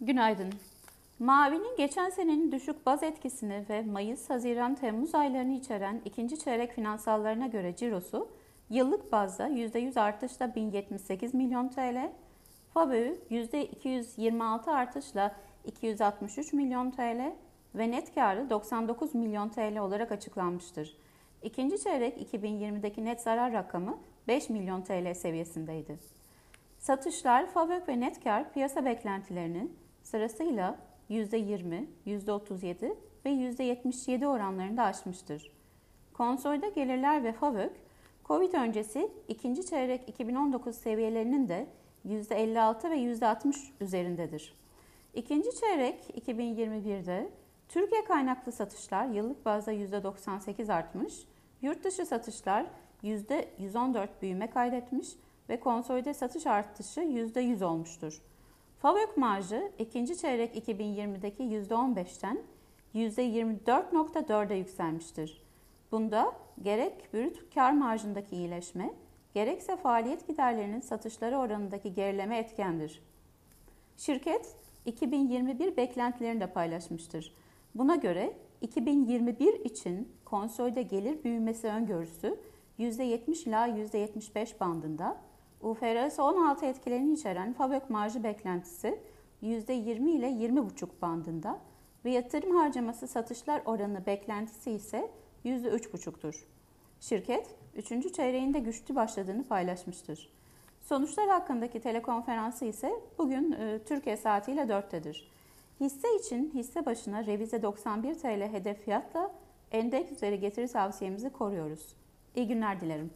Günaydın. Mavi'nin geçen senenin düşük baz etkisini ve Mayıs, Haziran, Temmuz aylarını içeren ikinci çeyrek finansallarına göre cirosu yıllık bazda %100 artışla 1078 milyon TL, FABÖ %226 artışla 263 milyon TL ve net karı 99 milyon TL olarak açıklanmıştır. İkinci çeyrek 2020'deki net zarar rakamı 5 milyon TL seviyesindeydi. Satışlar, FAVÖK ve net kar piyasa beklentilerinin sırasıyla %20, %37 ve %77 oranlarında aşmıştır. Konsolide gelirler ve FAVÖK, Covid öncesi ikinci çeyrek 2019 seviyelerinin de %56 ve %60 üzerindedir. İkinci çeyrek 2021'de Türkiye kaynaklı satışlar yıllık bazda %98 artmış, yurt dışı satışlar %114 büyüme kaydetmiş ve konsolide satış artışı %100 olmuştur. FAVÖK marjı ikinci çeyrek 2020'deki %15'ten %24.4'e yükselmiştir. Bunda gerek brüt kar marjındaki iyileşme, gerekse faaliyet giderlerinin satışları oranındaki gerileme etkendir. Şirket 2021 beklentilerini de paylaşmıştır. Buna göre 2021 için konsolide gelir büyümesi öngörüsü %70 ila %75 bandında, UFRS 16 etkilerini içeren FAVÖK marjı beklentisi %20 ile 20,5 bandında ve yatırım harcaması satışlar oranı beklentisi ise %3,5'tur. Şirket 3. çeyreğinde güçlü başladığını paylaşmıştır. Sonuçlar hakkındaki telekonferansı ise bugün e, Türkiye saatiyle 4'tedir. Hisse için hisse başına revize 91 TL hedef fiyatla endeks üzeri getiri tavsiyemizi koruyoruz. İyi günler dilerim.